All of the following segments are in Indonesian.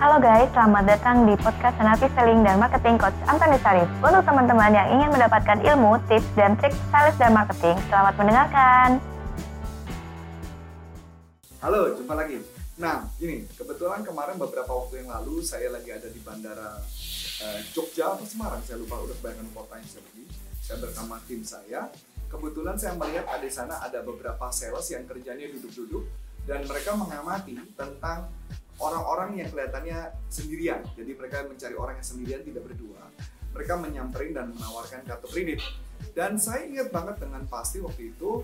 Halo guys, selamat datang di podcast Senapi Selling dan Marketing Coach Antoni Sarif. Untuk teman-teman yang ingin mendapatkan ilmu, tips, dan trik sales dan marketing, selamat mendengarkan. Halo, jumpa lagi. Nah, ini kebetulan kemarin beberapa waktu yang lalu saya lagi ada di bandara uh, Jogja atau Semarang, saya lupa udah kota yang saya pergi. Saya bersama tim saya. Kebetulan saya melihat ada di sana ada beberapa sales yang kerjanya duduk-duduk dan mereka mengamati tentang orang-orang yang kelihatannya sendirian. Jadi mereka mencari orang yang sendirian tidak berdua. Mereka menyamperin dan menawarkan kartu kredit. Dan saya ingat banget dengan pasti waktu itu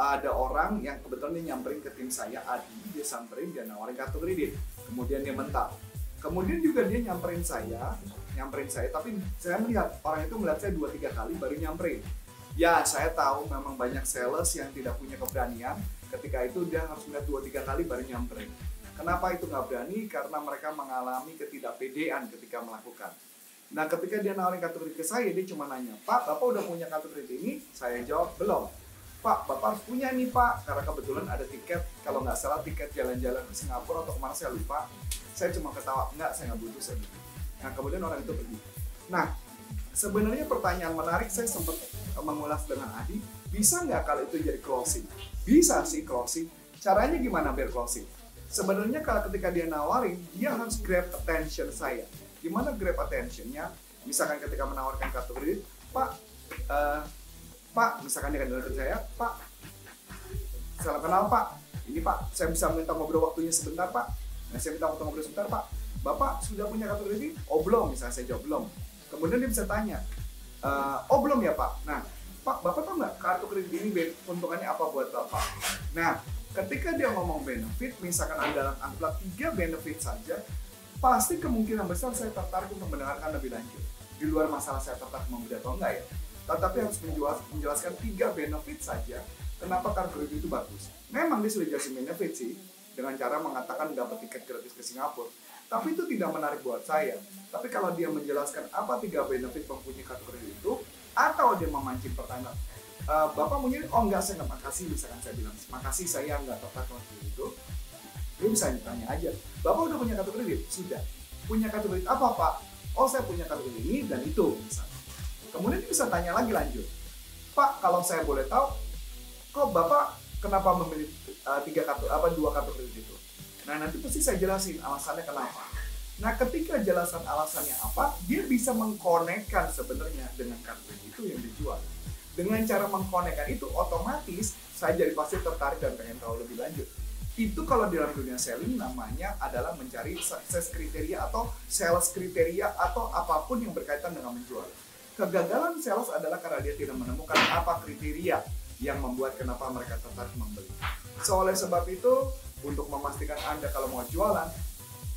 ada orang yang kebetulan dia nyamperin ke tim saya, Adi, dia samperin, dia nawarin kartu kredit. Kemudian dia mental. Kemudian juga dia nyamperin saya, nyamperin saya, tapi saya melihat orang itu melihat saya dua tiga kali baru nyamperin. Ya, saya tahu memang banyak sales yang tidak punya keberanian. Ketika itu dia harus melihat dua tiga kali baru nyamperin. Kenapa itu nggak berani? Karena mereka mengalami ketidakpedean ketika melakukan. Nah, ketika dia nawarin kartu kredit ke saya, dia cuma nanya, Pak, Bapak udah punya kartu kredit ini? Saya jawab, belum. Pak, Bapak harus punya nih Pak, karena kebetulan ada tiket, kalau nggak salah tiket jalan-jalan ke Singapura atau ke mana saya lupa. Saya cuma ketawa, enggak, saya nggak butuh, saya butuh. Nah, kemudian orang itu pergi. Nah, sebenarnya pertanyaan menarik saya sempat mengulas dengan Adi, bisa nggak kalau itu jadi closing? Bisa sih closing. Caranya gimana biar closing? Sebenarnya kalau ketika dia nawarin dia harus grab attention saya. Gimana grab attentionnya? Misalkan ketika menawarkan kartu kredit pak uh, pak misalkan dia akan saya pak salam kenal pak. Ini pak saya bisa minta ngobrol waktunya sebentar pak. Nah, saya minta waktu ngobrol sebentar pak. Bapak sudah punya kartu kredit? Oh belum. Misalnya saya jawab belum. Kemudian dia bisa tanya uh, oh belum ya pak? Nah pak bapak tahu nggak kartu kredit ini untungannya apa buat bapak? Nah ketika dia ngomong benefit, misalkan ada anggaplah tiga benefit saja, pasti kemungkinan besar saya tertarik untuk mendengarkan lebih lanjut. Di luar masalah saya tertarik membeli atau enggak ya, tetapi harus menjelaskan tiga benefit saja kenapa kartu itu bagus. Memang dia sudah jelasin benefit sih, dengan cara mengatakan dapat tiket gratis ke Singapura. Tapi itu tidak menarik buat saya. Tapi kalau dia menjelaskan apa tiga benefit mempunyai kartu kredit itu, atau dia memancing pertanyaan, uh, bapak mau oh enggak saya nggak makasih misalkan saya bilang. Makasih saya nggak tertarik waktu itu. Dia bisa tanya aja. Bapak udah punya kartu kredit? Sudah. Punya kartu kredit apa pak? Oh saya punya kartu kredit ini dan itu misalnya. Kemudian dia bisa tanya lagi lanjut. Pak kalau saya boleh tahu kok bapak kenapa memilih uh, tiga kartu apa dua kartu kredit itu? Nah nanti pasti saya jelasin alasannya kenapa. Nah, ketika jelasan alasannya apa, dia bisa mengkonekkan sebenarnya dengan kartu itu yang dijual dengan cara mengkonekkan itu otomatis saya jadi pasti tertarik dan pengen tahu lebih lanjut. Itu kalau di dalam dunia selling namanya adalah mencari sukses kriteria atau sales kriteria atau apa pun yang berkaitan dengan menjual. Kegagalan sales adalah karena dia tidak menemukan apa kriteria yang membuat kenapa mereka tertarik membeli. So oleh sebab itu untuk memastikan anda kalau mau jualan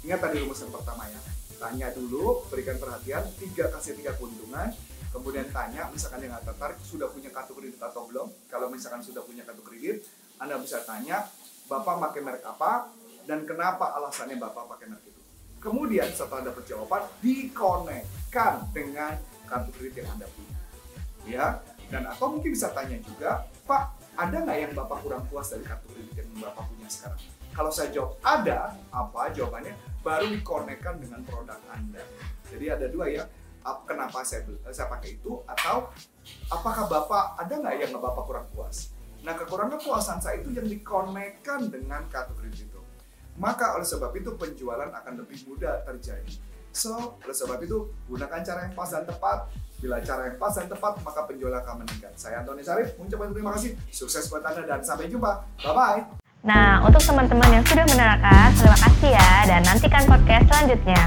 ingat tadi rumus yang pertama ya. Tanya dulu berikan perhatian tiga kasih tiga keuntungan kemudian tanya misalkan nggak tertarik sudah punya kartu kredit atau belum? Kalau misalkan sudah punya kartu kredit anda bisa tanya bapak pakai merek apa? Dan kenapa alasannya bapak pakai merek itu? Kemudian setelah dapat jawaban dikonekkan dengan kartu kredit yang anda punya. Ya dan atau mungkin bisa tanya juga pak ada nggak yang bapak kurang puas dari kartu kredit yang bapak punya sekarang? Kalau saya jawab ada. Apa? Jawabannya baru dikonekkan dengan produk anda. Jadi ada dua ya kenapa saya saya pakai itu atau apakah bapak ada nggak yang bapak kurang puas? Nah kekurangan kepuasan saya itu yang dikonekkan dengan kredit itu. Maka oleh sebab itu penjualan akan lebih mudah terjadi. So oleh sebab itu gunakan cara yang pas dan tepat. Bila cara yang pas dan tepat maka penjualan akan meningkat. Saya Antoni Sarif mengucapkan terima kasih. Sukses buat anda dan sampai jumpa. Bye bye Nah, untuk teman-teman yang sudah menerangkan, terima kasih ya. Dan nantikan podcast selanjutnya.